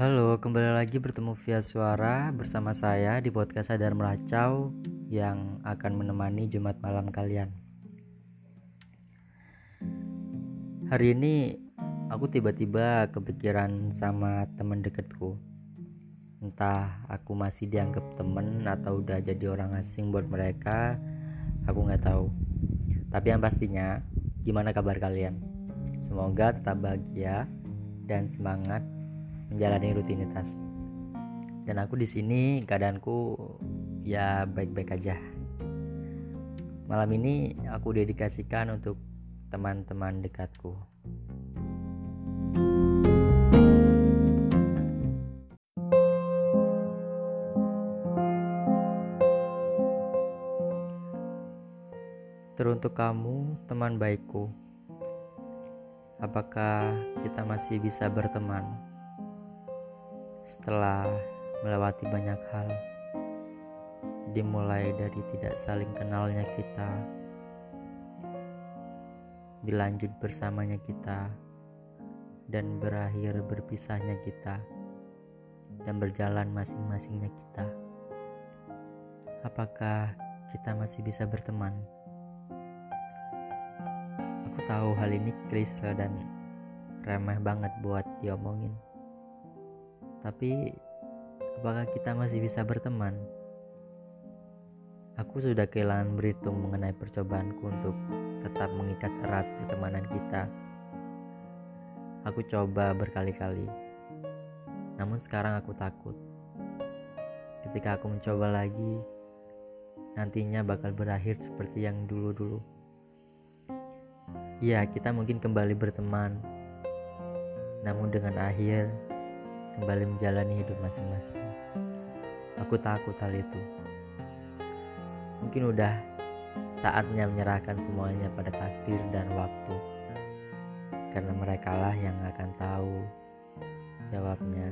Halo, kembali lagi bertemu via suara bersama saya di podcast Sadar Meracau yang akan menemani Jumat malam kalian. Hari ini aku tiba-tiba kepikiran sama teman deketku. Entah aku masih dianggap temen atau udah jadi orang asing buat mereka, aku nggak tahu. Tapi yang pastinya, gimana kabar kalian? Semoga tetap bahagia dan semangat menjalani rutinitas. Dan aku di sini keadaanku ya baik-baik aja. Malam ini aku dedikasikan untuk teman-teman dekatku. Teruntuk kamu, teman baikku, apakah kita masih bisa berteman setelah melewati banyak hal? Dimulai dari tidak saling kenalnya kita, dilanjut bersamanya kita, dan berakhir berpisahnya kita, dan berjalan masing-masingnya kita. Apakah kita masih bisa berteman? tahu hal ini klise dan remeh banget buat diomongin. Tapi apakah kita masih bisa berteman? Aku sudah kehilangan berhitung mengenai percobaanku untuk tetap mengikat erat pertemanan kita. Aku coba berkali-kali. Namun sekarang aku takut. Ketika aku mencoba lagi, nantinya bakal berakhir seperti yang dulu-dulu. Ya, kita mungkin kembali berteman, namun dengan akhir kembali menjalani hidup masing-masing. Aku takut hal itu. Mungkin udah saatnya menyerahkan semuanya pada takdir dan waktu, karena mereka lah yang akan tahu jawabnya